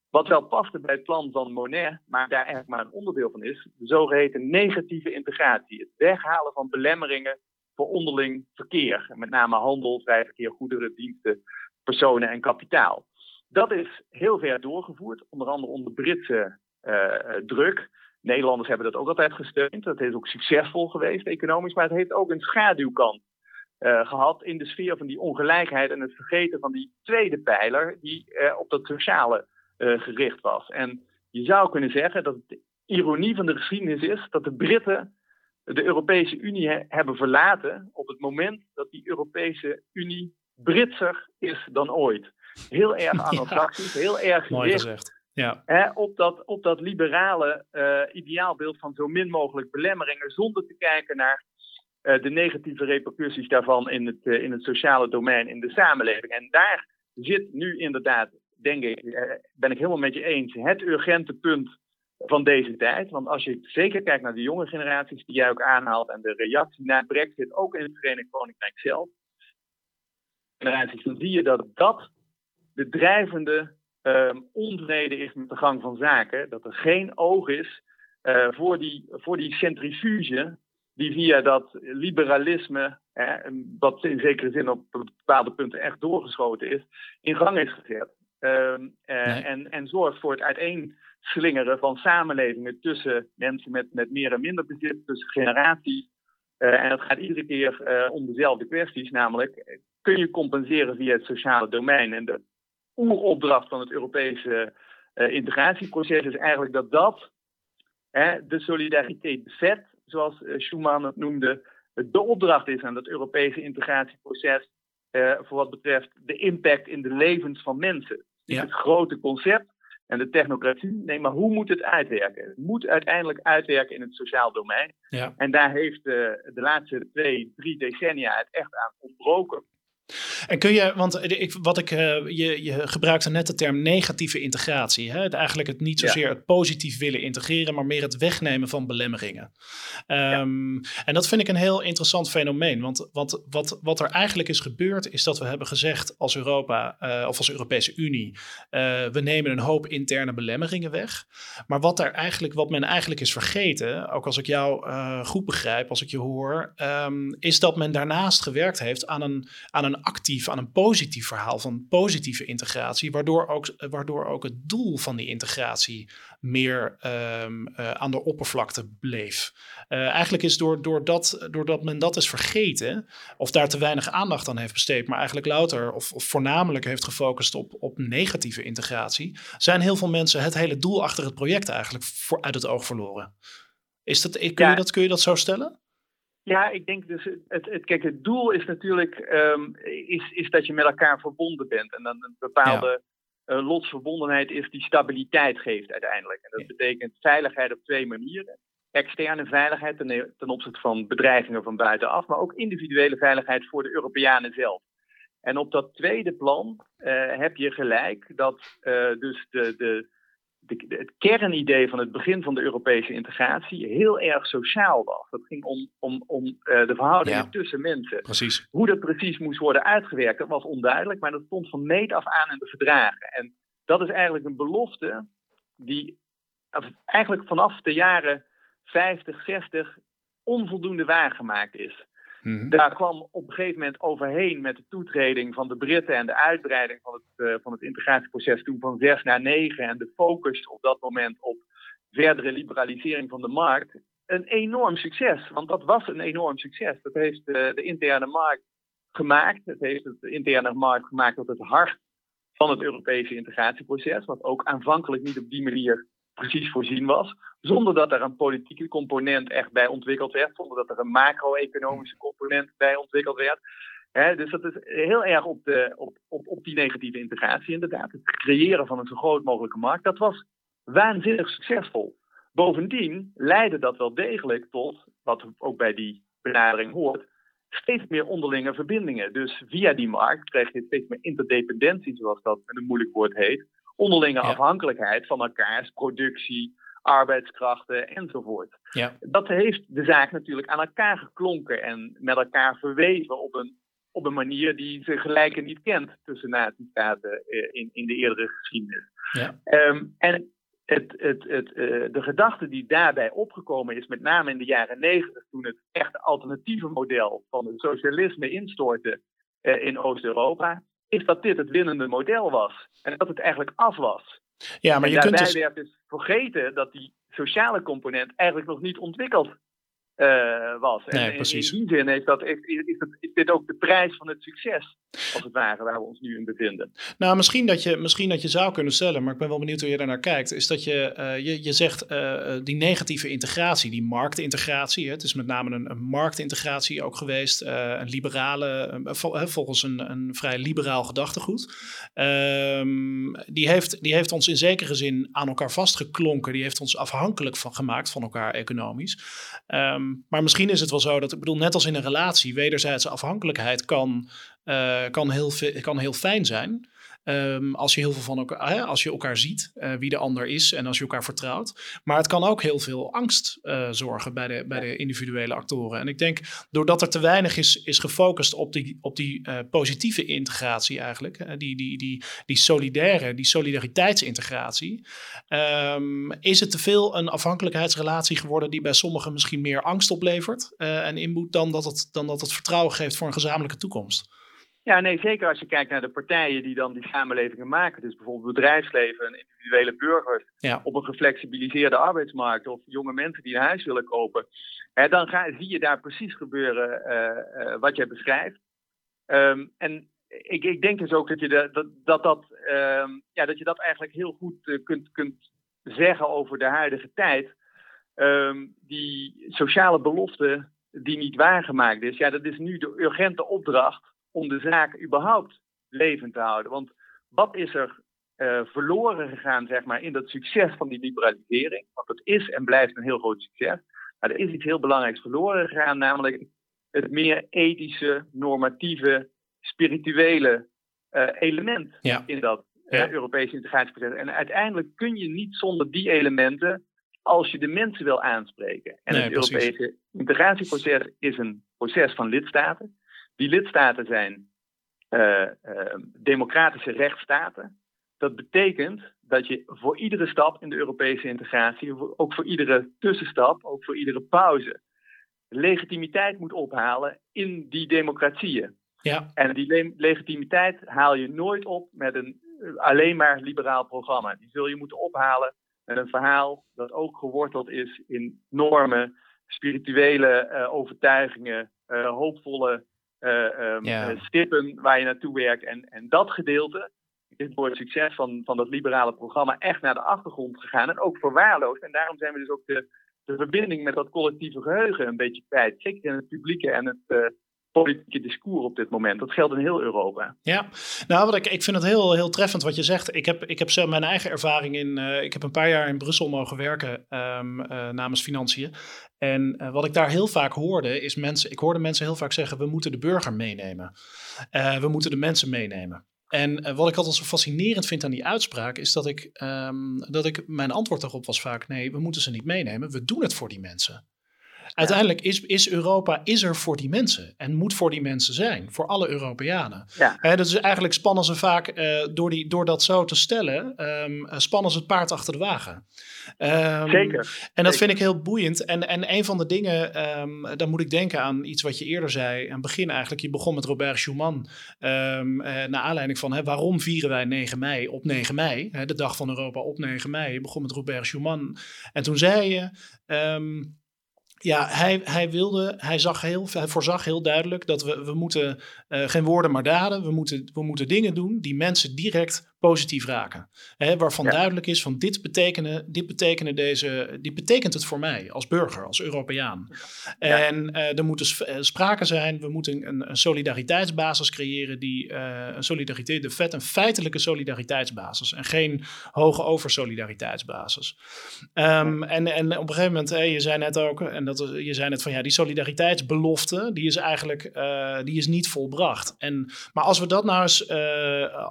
wat wel paste bij het plan van Monet, maar daar eigenlijk maar een onderdeel van is, de zogeheten negatieve integratie. Het weghalen van belemmeringen voor onderling verkeer, met name handel, vrij verkeer, goederen, diensten, personen en kapitaal. Dat is heel ver doorgevoerd, onder andere onder Britse uh, druk. Nederlanders hebben dat ook altijd gesteund. Dat is ook succesvol geweest economisch, maar het heeft ook een schaduwkant. Uh, gehad in de sfeer van die ongelijkheid en het vergeten van die tweede pijler die uh, op dat sociale uh, gericht was. En je zou kunnen zeggen dat de ironie van de geschiedenis is dat de Britten de Europese Unie he hebben verlaten op het moment dat die Europese Unie Britser is dan ooit. Heel erg anglo-saxisch, ja. heel erg gericht ja. hè, op, dat, op dat liberale ideaalbeeld van zo min mogelijk belemmeringen zonder te kijken naar de negatieve repercussies daarvan in het, uh, in het sociale domein, in de samenleving. En daar zit nu inderdaad, denk ik, uh, ben ik helemaal met je eens, het urgente punt van deze tijd. Want als je zeker kijkt naar de jonge generaties die jij ook aanhaalt en de reactie naar Brexit, ook in het Verenigd Koninkrijk zelf, generaties, dan zie je dat dat de drijvende um, onvrede is met de gang van zaken. Dat er geen oog is voor, die, voor die centrifuge die via dat liberalisme, hè, wat in zekere zin op bepaalde punten echt doorgeschoten is, in gang is gezet. Um, uh, nee. en, en zorgt voor het uiteenslingeren van samenlevingen tussen mensen met, met meer en minder bezit, tussen generaties. Uh, en het gaat iedere keer uh, om dezelfde kwesties, namelijk kun je compenseren via het sociale domein. En de oeropdracht van het Europese integratieproces is eigenlijk dat dat de solidariteit bezet zoals eh, Schuman het noemde, de opdracht is aan het Europese integratieproces uh, voor wat betreft de impact in de levens van mensen. Ja. het grote concept en de technocratie. Nee, maar hoe moet het uitwerken? Het moet uiteindelijk uitwerken in het sociaal domein. Ja. En daar heeft uh, de laatste twee, drie decennia het echt aan ontbroken. En kun je, want ik, wat ik, uh, je, je gebruikte net de term negatieve integratie. Hè? Eigenlijk het niet zozeer ja. het positief willen integreren, maar meer het wegnemen van belemmeringen. Um, ja. En dat vind ik een heel interessant fenomeen. Want wat, wat, wat er eigenlijk is gebeurd, is dat we hebben gezegd als Europa uh, of als Europese Unie, uh, we nemen een hoop interne belemmeringen weg. Maar wat, er eigenlijk, wat men eigenlijk is vergeten, ook als ik jou goed begrijp, als ik je hoor, um, is dat men daarnaast gewerkt heeft aan een, aan een een actief, aan een positief verhaal van positieve integratie, waardoor ook, waardoor ook het doel van die integratie meer ehm, eh, aan de oppervlakte bleef. Uh, eigenlijk is door, doordat, doordat men dat is vergeten, of daar te weinig aandacht aan heeft besteed, maar eigenlijk louter of, of voornamelijk heeft gefocust op, op negatieve integratie, zijn heel veel mensen het hele doel achter het project eigenlijk voor, uit het oog verloren. Is dat, kun, je dat, kun je dat zo stellen? Ja, ik denk dus, het, het, kijk, het doel is natuurlijk um, is, is dat je met elkaar verbonden bent. En dan een bepaalde ja. uh, lotsverbondenheid is die stabiliteit geeft uiteindelijk. En dat betekent veiligheid op twee manieren. Externe veiligheid ten, ten opzichte van bedreigingen van buitenaf, maar ook individuele veiligheid voor de Europeanen zelf. En op dat tweede plan uh, heb je gelijk dat uh, dus de, de, de, het kernidee van het begin van de Europese integratie heel erg sociaal was. Dat ging om, om, om uh, de verhoudingen tussen mensen. Precies. Hoe dat precies moest worden uitgewerkt, dat was onduidelijk, maar dat stond van meet af aan in de verdragen. En dat is eigenlijk een belofte die eigenlijk vanaf de jaren 50, 60 onvoldoende waargemaakt is. Mhm. Daar kwam op een gegeven moment overheen met de toetreding van de Britten en de uitbreiding van het, uh, van het integratieproces toen van zes naar negen en de focus op dat moment op verdere liberalisering van de markt. Een enorm succes, want dat was een enorm succes. Dat heeft de, de interne markt gemaakt. Het heeft de interne markt gemaakt tot het hart van het Europese integratieproces, wat ook aanvankelijk niet op die manier precies voorzien was. Zonder dat er een politieke component echt bij ontwikkeld werd. Zonder dat er een macro-economische component bij ontwikkeld werd. dus dat is heel erg op, de, op, op, op die negatieve integratie inderdaad. Het creëren van een zo groot mogelijke markt. Dat was waanzinnig succesvol. Bovendien leidde dat wel degelijk tot, wat ook bij die benadering hoort, steeds meer onderlinge verbindingen. Dus via die markt kreeg je steeds meer interdependentie, zoals dat een moeilijk woord heet onderlinge afhankelijkheid van elkaars productie, arbeidskrachten enzovoort. Ja. Dat heeft de zaak natuurlijk aan elkaar geklonken en met elkaar verweven op een, op een manier die ze gelijke niet kent tussen nazistaten eh, in, in de eerdere geschiedenis. Ja. Um, en het, het, het, uh, de gedachte die daarbij opgekomen is, met name in de jaren negentig, toen het echte alternatieve model van het socialisme instortte uh, in Oost-Europa, is dat dit het winnende model was. En dat het eigenlijk af was. Ja, maar en je kunt dus... werd dus vergeten dat die sociale component eigenlijk nog niet ontwikkeld uh, was. Nee, en precies. in die zin heeft dat, is, is, is, dit ook de prijs van het succes, als het ware, waar we ons nu in bevinden. Nou, misschien dat je, misschien dat je zou kunnen stellen, maar ik ben wel benieuwd hoe je daar naar kijkt, is dat je, uh, je, je zegt uh, die negatieve integratie, die marktintegratie, hè, het is met name een, een marktintegratie ook geweest, een liberale, volgens een, een vrij liberaal gedachtegoed. Um, die, heeft, die heeft ons in zekere zin aan elkaar vastgeklonken, die heeft ons afhankelijk van gemaakt van elkaar economisch. Um, maar misschien is het wel zo dat, ik bedoel, net als in een relatie, wederzijdse afhankelijkheid kan, uh, kan, heel, kan heel fijn zijn. Um, als je heel veel van elkaar, hè, als je elkaar ziet, uh, wie de ander is en als je elkaar vertrouwt. Maar het kan ook heel veel angst uh, zorgen bij de, bij de individuele actoren. En ik denk, doordat er te weinig is, is gefocust op die, op die uh, positieve integratie eigenlijk, die, die, die, die solidaire, die solidariteitsintegratie, um, is het te veel een afhankelijkheidsrelatie geworden die bij sommigen misschien meer angst oplevert en inboet dan dat, het, dan dat het vertrouwen geeft voor een gezamenlijke toekomst. Ja, nee, zeker als je kijkt naar de partijen die dan die samenlevingen maken. Dus bijvoorbeeld bedrijfsleven en individuele burgers ja. op een geflexibiliseerde arbeidsmarkt of jonge mensen die een huis willen kopen. Hè, dan ga, zie je daar precies gebeuren uh, uh, wat jij beschrijft. Um, en ik, ik, denk dus ook dat je, de, dat, dat, dat, um, ja, dat je dat eigenlijk heel goed uh, kunt, kunt zeggen over de huidige tijd. Um, die sociale belofte die niet waargemaakt is, ja, dat is nu de urgente opdracht om de zaak überhaupt levend te houden. Want wat is er uh, verloren gegaan, zeg maar, in dat succes van die liberalisering? Want het is en blijft een heel groot succes. Maar er is iets heel belangrijks verloren gegaan, namelijk het meer ethische, normatieve, spirituele uh, element ja. in dat uh, Ja. Europese integratieproces. En uiteindelijk kun je niet zonder die elementen als je de mensen wil aanspreken. En Nee, het precies. Europese integratieproces is een proces van lidstaten. Die lidstaten zijn uh, uh, democratische rechtsstaten. Dat betekent dat je voor iedere stap in de Europese integratie, ook voor iedere tussenstap, ook voor iedere pauze, legitimiteit moet ophalen in die democratieën. Ja. En die legitimiteit haal je nooit op met een alleen maar liberaal programma. Die zul je moeten ophalen met een verhaal dat ook geworteld is in normen, spirituele overtuigingen, uh, uh, stippen waar je naartoe werkt. En, en dat gedeelte is door het succes van, van dat liberale programma echt naar de achtergrond gegaan en ook verwaarloosd. En daarom zijn we dus ook de, de verbinding met dat collectieve geheugen een beetje kwijt. Zeker in het publieke en het politieke discours op dit moment. Dat geldt in heel Europa. Ja, nou, wat ik, ik vind het heel, heel treffend wat je zegt. Ik heb, ik heb zelf mijn eigen ervaring in. Uh, ik heb een paar jaar in Brussel mogen werken um, uh, namens financiën. En uh, wat ik daar heel vaak hoorde, is mensen. Ik hoorde mensen heel vaak zeggen: we moeten de burger meenemen. we moeten de mensen meenemen. En wat ik altijd zo fascinerend vind aan die uitspraak, is dat ik, um, dat ik mijn antwoord daarop was vaak: nee, we moeten ze niet meenemen. We doen het voor die mensen. Uiteindelijk is, is Europa is er voor die mensen en moet voor die mensen zijn, voor alle Europeanen. Ja. He, dus eigenlijk spannen ze vaak, uh, door, die, door dat zo te stellen, um, spannen ze het paard achter de wagen. Um, Zeker. En dat vind ik heel boeiend. En, en een van de dingen, um, dan moet ik denken aan iets wat je eerder zei, aan het begin eigenlijk. Je begon met Robert Schuman, um, uh, naar aanleiding van hè, waarom vieren wij 9 mei op 9 mei, hè, de dag van Europa op 9 mei. Je begon met Robert Schuman. En toen zei je. Ja, hij, hij wilde, hij, zag heel, hij voorzag heel duidelijk dat we, we moeten uh, geen woorden maar daden. We moeten, we moeten dingen doen die mensen direct positief raken. Hè, waarvan duidelijk is van dit betekenen, dit betekenen deze, dit betekent het voor mij als burger, als Europeaan. En uh, er moet dus eh, sprake zijn, we moeten een, een solidariteitsbasis creëren die uh, een solidariteit, de vet, een feitelijke solidariteitsbasis en geen hoge oversolidariteitsbasis. Um, en, en op een gegeven moment, hey, je zei net ook, en dat, je zei net van ja, die solidariteitsbelofte, die is eigenlijk uh, die is niet volbracht. En, maar als we dat nou eens,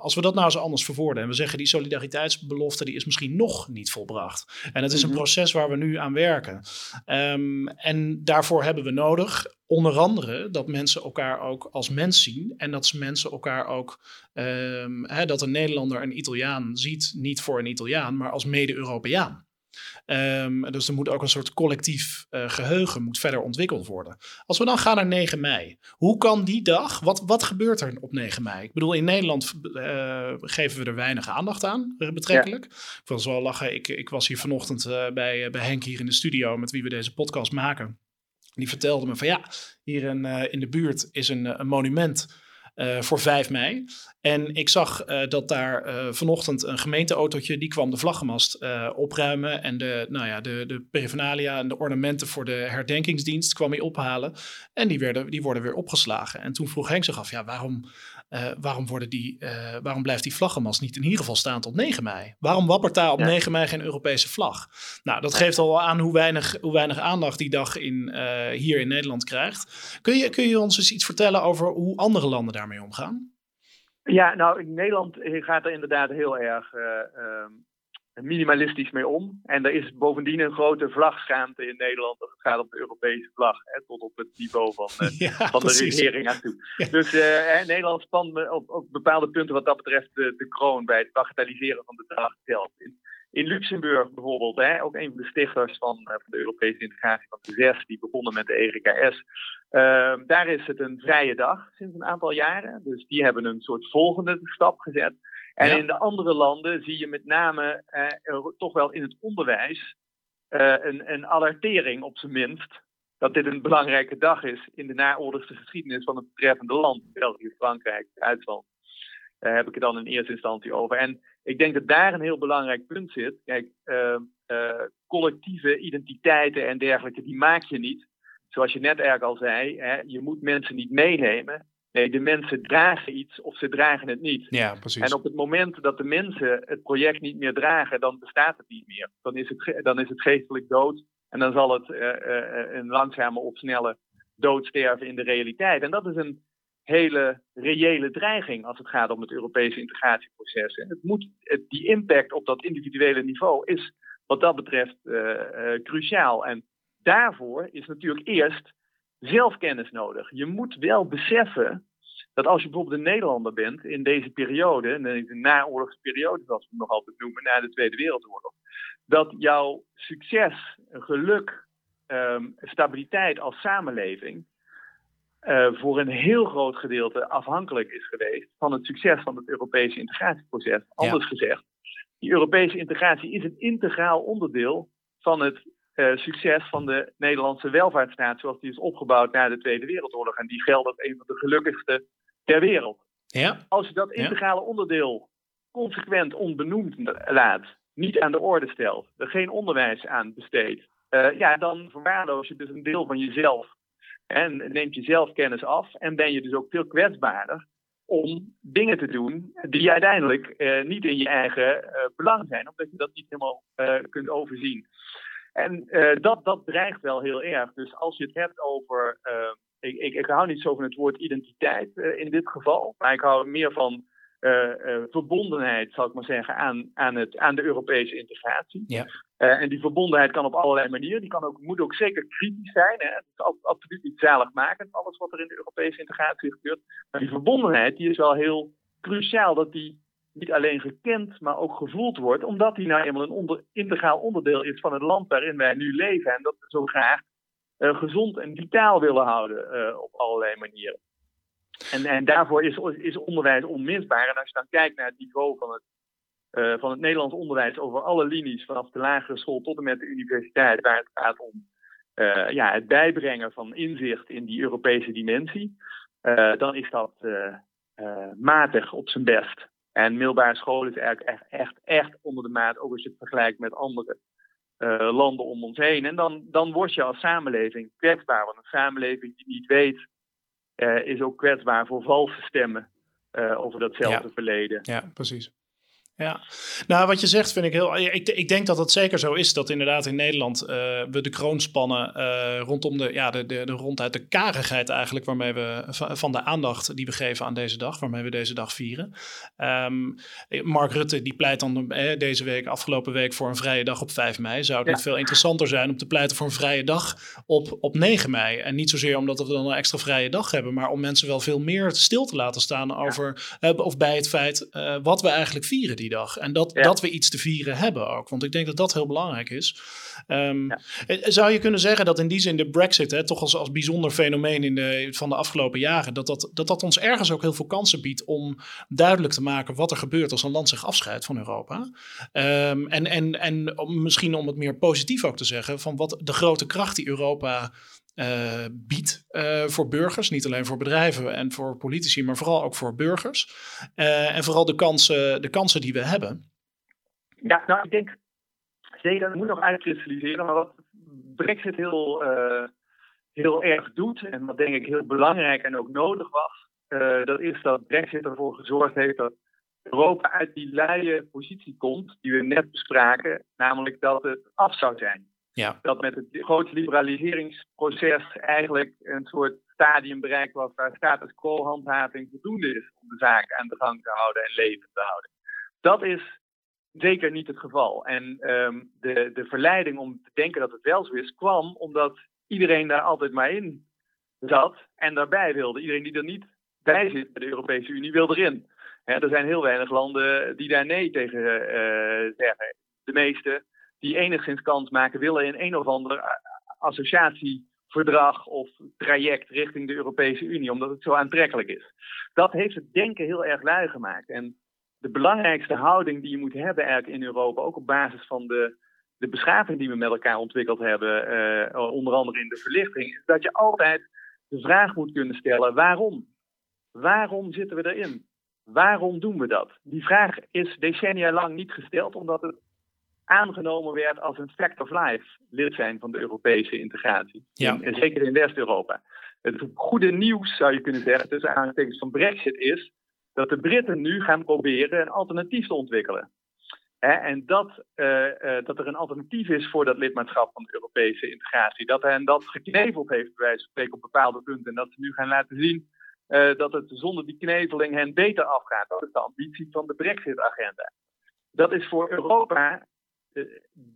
als we dat nou eens anders en we zeggen die solidariteitsbelofte die is misschien nog niet volbracht. En het is een mhm. proces waar we nu aan werken. Um, en daarvoor hebben we nodig, onder andere, dat mensen elkaar ook als mens zien. En dat mensen elkaar ook, um, hè, dat een Nederlander een Italiaan ziet, niet voor een Italiaan, maar als mede-Europeaan. Um, dus er moet ook een soort collectief uh, geheugen moet verder ontwikkeld worden. Als we dan gaan naar 9 mei, hoe kan die dag, wat, wat gebeurt er op 9 mei? Ik bedoel, in Nederland uh, geven we er weinig aandacht aan, eh, betrekkelijk. Ja. Ik wil zo lachen, ik, ik was hier vanochtend uh, bij, bij Henk hier in de studio, met wie we deze podcast maken. Die vertelde me van ja, hier in, in de buurt is een, een monument uh, voor 5 mei. En ik zag uh, dat daar uh, vanochtend een gemeenteautootje, die kwam de vlaggenmast opruimen. En de, nou ja, de, de en de ornamenten voor de herdenkingsdienst kwam hij ophalen. En die, werden, die worden weer opgeslagen. En toen vroeg Henk zich af, ja, waarom uh, waarom, worden die, uh, waarom blijft die vlaggenmast niet in ieder geval staan tot 9 mei? Waarom wappert daar op ja. 9 mei geen Europese vlag? Nou, dat geeft al aan hoe weinig, hoe weinig aandacht die dag in, uh, hier in Nederland krijgt. Kun je, kun je ons eens iets vertellen over hoe andere landen daarmee omgaan? Ja, nou, in Nederland gaat er inderdaad heel erg um, minimalistisch mee om. En er is bovendien een grote vlagschaamte in Nederland als het gaat om de Europese vlag. Hè, tot op het niveau van, uh, van de regering aan toe. Dus uh, Nederland spant op, op, bepaalde punten wat dat betreft de, de kroon bij het bagatelliseren van de dag zelf. In, in Luxemburg bijvoorbeeld, hè, ook een van de stichters van, uh, van de Europese integratie van de zes, die begonnen met de EGKS. Ehm, daar is het een vrije dag sinds een aantal jaren. Dus die hebben een soort volgende stap gezet. En in de andere landen zie je met name eh, toch wel in het onderwijs eh, een, een alertering op zijn minst. Dat dit een belangrijke dag is in de naoorlogse geschiedenis van het betreffende land. België, Frankrijk, Duitsland. Daar heb ik het dan in eerste instantie over. En ik denk dat daar een heel belangrijk punt zit. Kijk, uh, uh, collectieve identiteiten en dergelijke, die maak je niet. Zoals je net eigenlijk al zei, hè, je moet mensen niet meenemen. Nee, de mensen dragen iets of ze dragen het niet. Ja, precies. En op het moment dat de mensen het project niet meer dragen, dan bestaat het niet meer. Dan is het, dan is het geestelijk dood en dan zal het uh, uh, een langzame of snelle dood sterven in de realiteit. En dat is een hele reële dreiging als het gaat om het Europese integratieproces. En het moet, het, die impact op dat individuele niveau is wat dat betreft uh, cruciaal. En daarvoor is natuurlijk eerst zelfkennis nodig. Je moet wel beseffen dat als je bijvoorbeeld een Nederlander bent in deze periode, in de naoorlogse periode zoals we het nog altijd noemen, na de Tweede Wereldoorlog, dat jouw succes, geluk, um, stabiliteit als samenleving voor een heel groot gedeelte afhankelijk is geweest van het succes van het Europese integratieproces. Anders gezegd, die Europese integratie is een integraal onderdeel van het uh, succes van de Nederlandse welvaartsstaat zoals die is opgebouwd na de Tweede Wereldoorlog. En die geldt als een van de gelukkigste ter wereld. Ja. Als je dat integrale onderdeel consequent onbenoemd laat, niet aan de orde stelt, er geen onderwijs aan besteedt, uh, ja, dan verwaarloos je dus een deel van jezelf. En neemt je zelfkennis af en ben je dus ook veel kwetsbaarder om dingen te doen die uiteindelijk uh, niet in je eigen uh, belang zijn, omdat je dat niet helemaal kunt overzien. En dat, dat dreigt wel heel erg. Dus als je het hebt over. Ik, ik, ik, hou niet zo van het woord identiteit uh, in dit geval. Maar ik hou meer van verbondenheid, zal ik maar zeggen, aan, aan, het, aan de Europese integratie. Ja. en die verbondenheid kan op allerlei manieren. Die kan ook, moet ook zeker kritisch zijn. Hè. Het is absoluut niet zaligmakend, alles wat er in de Europese integratie gebeurt. Maar die verbondenheid die is wel heel cruciaal dat die niet alleen gekend, maar ook gevoeld wordt, omdat hij nou eenmaal een onder, integraal onderdeel is van het land waarin wij nu leven en dat we zo graag gezond en vitaal willen houden uh, op allerlei manieren. En, en daarvoor is, is onderwijs onmisbaar. En als je dan kijkt naar het niveau van het, uh, van het Nederlands onderwijs over alle linies, vanaf de lagere school tot en met de universiteit, waar het gaat om ja, het bijbrengen van inzicht in die Europese dimensie, dan is dat matig op zijn best. En middelbare school is eigenlijk echt, echt, echt onder de maat, ook als je het vergelijkt met andere uh, landen om ons heen. En dan, dan word je als samenleving kwetsbaar. Want een samenleving die niet weet, uh, is ook kwetsbaar voor valse stemmen uh, over datzelfde ja. verleden. Ja, precies. Ja, nou wat je zegt vind ik heel. Ik, ik denk dat het zeker zo is dat inderdaad in Nederland uh, we de kroon spannen uh, rondom de, ja, de, de, de ronduit de karigheid eigenlijk waarmee we van de aandacht die we geven aan deze dag, waarmee we deze dag vieren. Um, Mark Rutte die pleit dan eh, deze week, afgelopen week voor een vrije dag op 5 mei. Zou het ja. niet veel interessanter zijn om te pleiten voor een vrije dag op, op 9 mei? En niet zozeer omdat we dan een extra vrije dag hebben, maar om mensen wel veel meer stil te laten staan over ja. uh, of bij het feit wat we eigenlijk vieren. Die dag. En dat, ja. dat we iets te vieren hebben ook. Want ik denk dat dat heel belangrijk is. Um, ja. Zou je kunnen zeggen dat in die zin de Brexit, hè, toch als, als bijzonder fenomeen in de, van de afgelopen jaren, dat dat, dat dat ons ergens ook heel veel kansen biedt om duidelijk te maken wat er gebeurt als een land zich afscheidt van Europa. Um, en en, en om, misschien om het meer positief ook te zeggen, van wat de grote kracht die Europa uh, biedt uh, voor burgers. Niet alleen voor bedrijven en voor politici, maar vooral ook voor burgers. Uh, en vooral de kansen, de kansen die we hebben. Ja, nou, ik denk zeker, dat moet nog uitkristalliseren. Maar wat Brexit heel, heel erg doet, en wat denk ik heel belangrijk en ook nodig was, dat is dat Brexit ervoor gezorgd heeft dat Europa uit die luie positie komt, die we net bespraken, namelijk dat het af zou zijn. Ja. Dat met het grote liberaliseringsproces eigenlijk een soort stadium bereikt was waar status quo handhaving voldoende is om de zaak aan de gang te houden en levend te houden. Dat is zeker niet het geval. En um, de, de verleiding om te denken dat het wel zo is, kwam omdat iedereen daar altijd maar in zat en daarbij wilde. Iedereen die er niet bij zit bij de Europese Unie wil erin. Er zijn heel weinig landen die daar nee tegen uh, zeggen. De meeste die enigszins kans maken, willen in een of ander associatieverdrag of traject richting de Europese Unie, omdat het zo aantrekkelijk is. Dat heeft het denken heel erg lui gemaakt. En de belangrijkste houding die je moet hebben eigenlijk in Europa, ook op basis van de, de beschaving die we met elkaar ontwikkeld hebben, uh, onder andere in de verlichting, is dat je altijd de vraag moet kunnen stellen: waarom? Waarom zitten we erin? Waarom doen we dat? Die vraag is decennia lang niet gesteld, omdat het aangenomen werd als een fact of life lid zijn van de Europese integratie. Ja. En zeker in West-Europa. Het goede nieuws, zou je kunnen zeggen, tussen aanhalingstekens van Brexit is dat de Britten nu gaan proberen een alternatief te ontwikkelen. He, en dat, uh, uh, dat er een alternatief is voor dat lidmaatschap van de Europese integratie. Dat hen dat gekneveld heeft, bij wijze van spreken, op bepaalde punten. En dat ze nu gaan laten zien uh, dat het zonder die kneveling hen beter afgaat. Dat is de ambitie van de Brexit-agenda. Dat is voor Europa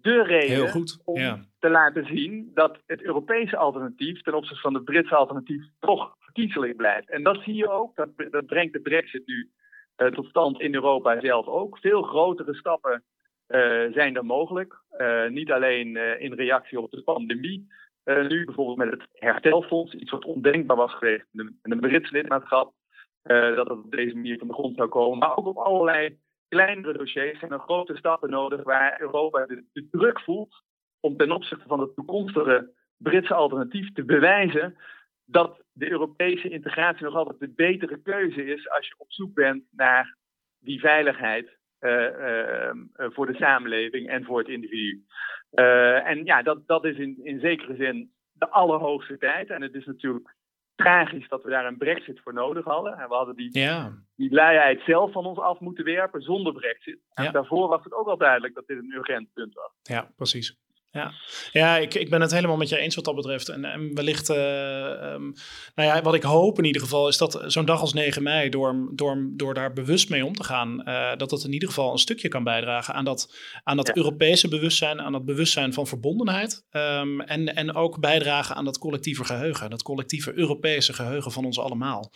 de reden om ja. te laten zien dat het Europese alternatief ten opzichte van het Britse alternatief toch verkiezelijk blijft. En dat zie je ook, dat, dat brengt de brexit nu uh, tot stand in Europa zelf ook. Veel grotere stappen uh, zijn er mogelijk. Uh, niet alleen in reactie op de pandemie, nu bijvoorbeeld met het herstelfonds, iets wat ondenkbaar was geweest in een Britse lidmaatschap, dat het op deze manier van de grond zou komen. Maar ook op allerlei kleinere dossiers zijn er grote stappen nodig waar Europa de, druk voelt om ten opzichte van het toekomstige Britse alternatief te bewijzen dat de Europese integratie nog altijd de betere keuze is als je op zoek bent naar die veiligheid uh, uh, voor de samenleving en voor het individu. En ja, dat, dat is in, in zekere zin de allerhoogste tijd. En het is natuurlijk tragisch dat we daar een brexit voor nodig hadden. En we hadden die, ja. die luiheid zelf van ons af moeten werpen zonder brexit. En daarvoor was het ook al duidelijk dat dit een urgent punt was. Ja, precies. Ja, ja ik, ik ben het helemaal met je eens wat dat betreft. En, en wellicht, uh, um, nou ja, wat ik hoop in ieder geval, is dat zo'n dag als 9 mei, door, door, door daar bewust mee om te gaan, uh, dat dat in ieder geval een stukje kan bijdragen aan dat, aan dat Europese bewustzijn, aan dat bewustzijn van verbondenheid. Um, en, en ook bijdragen aan dat collectieve geheugen, dat collectieve Europese geheugen van ons allemaal.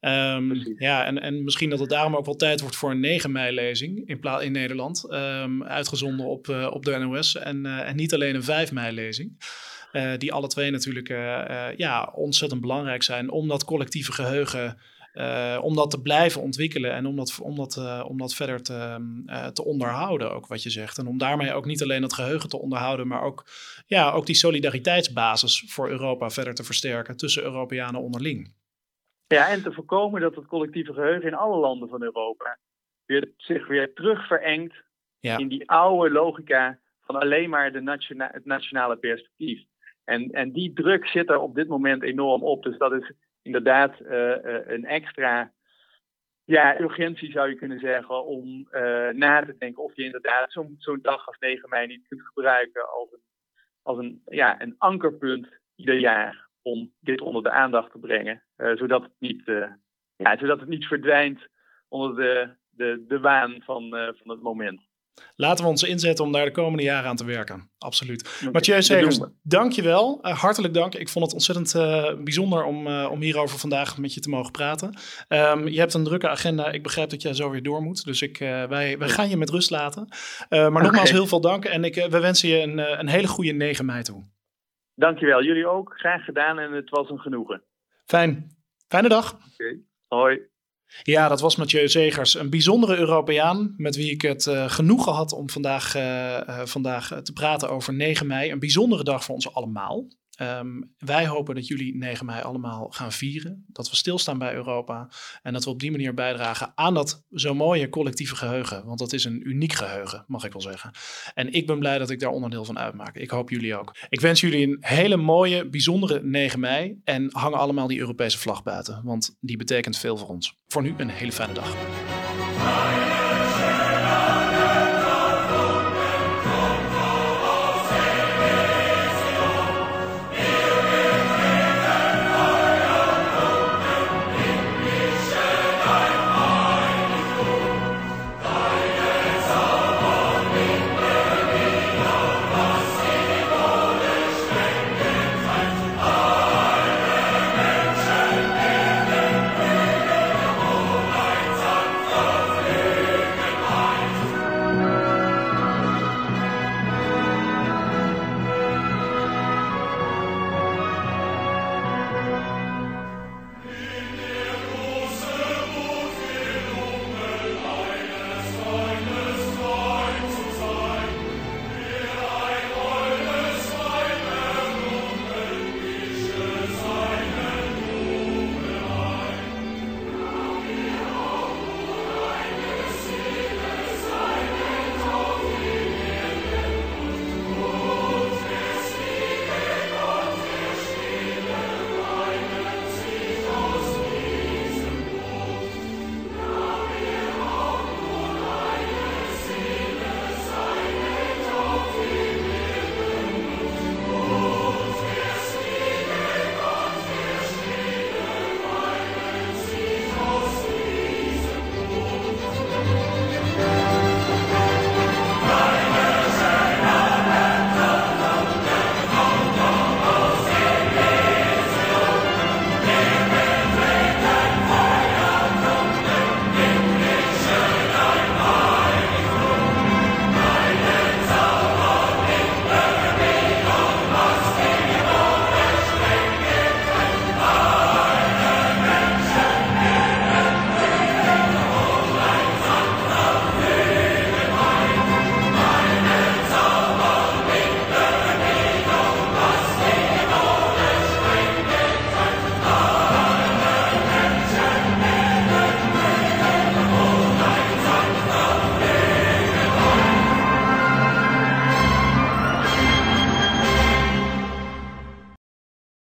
Um, ja, en, en misschien dat het daarom ook wel tijd wordt voor een 9 mei-lezing in, in Nederland. Uitgezonden op, uh, op de NOS. En, en niet alleen een 5 mei-lezing. Uh, die alle twee natuurlijk ja, ontzettend belangrijk zijn om dat collectieve geheugen. om dat te blijven ontwikkelen en om dat, om dat, om dat verder te, te onderhouden, ook wat je zegt. En om daarmee ook niet alleen dat geheugen te onderhouden, maar ook, ja, ook die solidariteitsbasis voor Europa verder te versterken tussen Europeanen onderling. Ja, en te voorkomen dat het collectieve geheugen in alle landen van Europa weer, zich weer terug verengt in die oude logica van alleen maar de het nationale perspectief. En, en die druk zit er op dit moment enorm op. Dus dat is inderdaad uh, uh, een extra ja, urgentie, zou je kunnen zeggen, om uh, na te denken of je inderdaad zo'n dag als 9 mei niet kunt gebruiken als een, als een, ja, een ankerpunt ieder jaar om dit onder de aandacht te brengen. Zodat, het niet, ja, zodat het niet verdwijnt onder de, de, de waan van, van het moment. Laten we ons inzetten om daar de komende jaren aan te werken. Absoluut. Okay, Mathieu Segers, dank je wel. hartelijk dank. Ik vond het ontzettend bijzonder om, om hierover vandaag met je te mogen praten. Um, je hebt een drukke agenda. Ik begrijp dat jij zo weer door moet. Dus ik, wij, wij gaan je met rust laten. maar okay. nogmaals heel veel dank. En ik, we wensen je een, een hele goede 9 mei toe. Dankjewel. Jullie ook. Graag gedaan en het was een genoegen. Fijn. Fijne dag. Oké. Okay. Hoi. Ja, dat was Mathieu Zegers, een bijzondere Europeaan met wie ik het uh, genoegen had om vandaag, uh, uh, vandaag te praten over 9 mei. Een bijzondere dag voor ons allemaal. Um, wij hopen dat jullie 9 mei allemaal gaan vieren. Dat we stilstaan bij Europa. En dat we op die manier bijdragen aan dat zo mooie collectieve geheugen. Want dat is een uniek geheugen, mag ik wel zeggen. En ik ben blij dat ik daar onderdeel van uitmaak. Ik hoop jullie ook. Ik wens jullie een hele mooie, bijzondere 9 mei. En hangen allemaal die Europese vlag buiten. Want die betekent veel voor ons. Voor nu een hele fijne dag.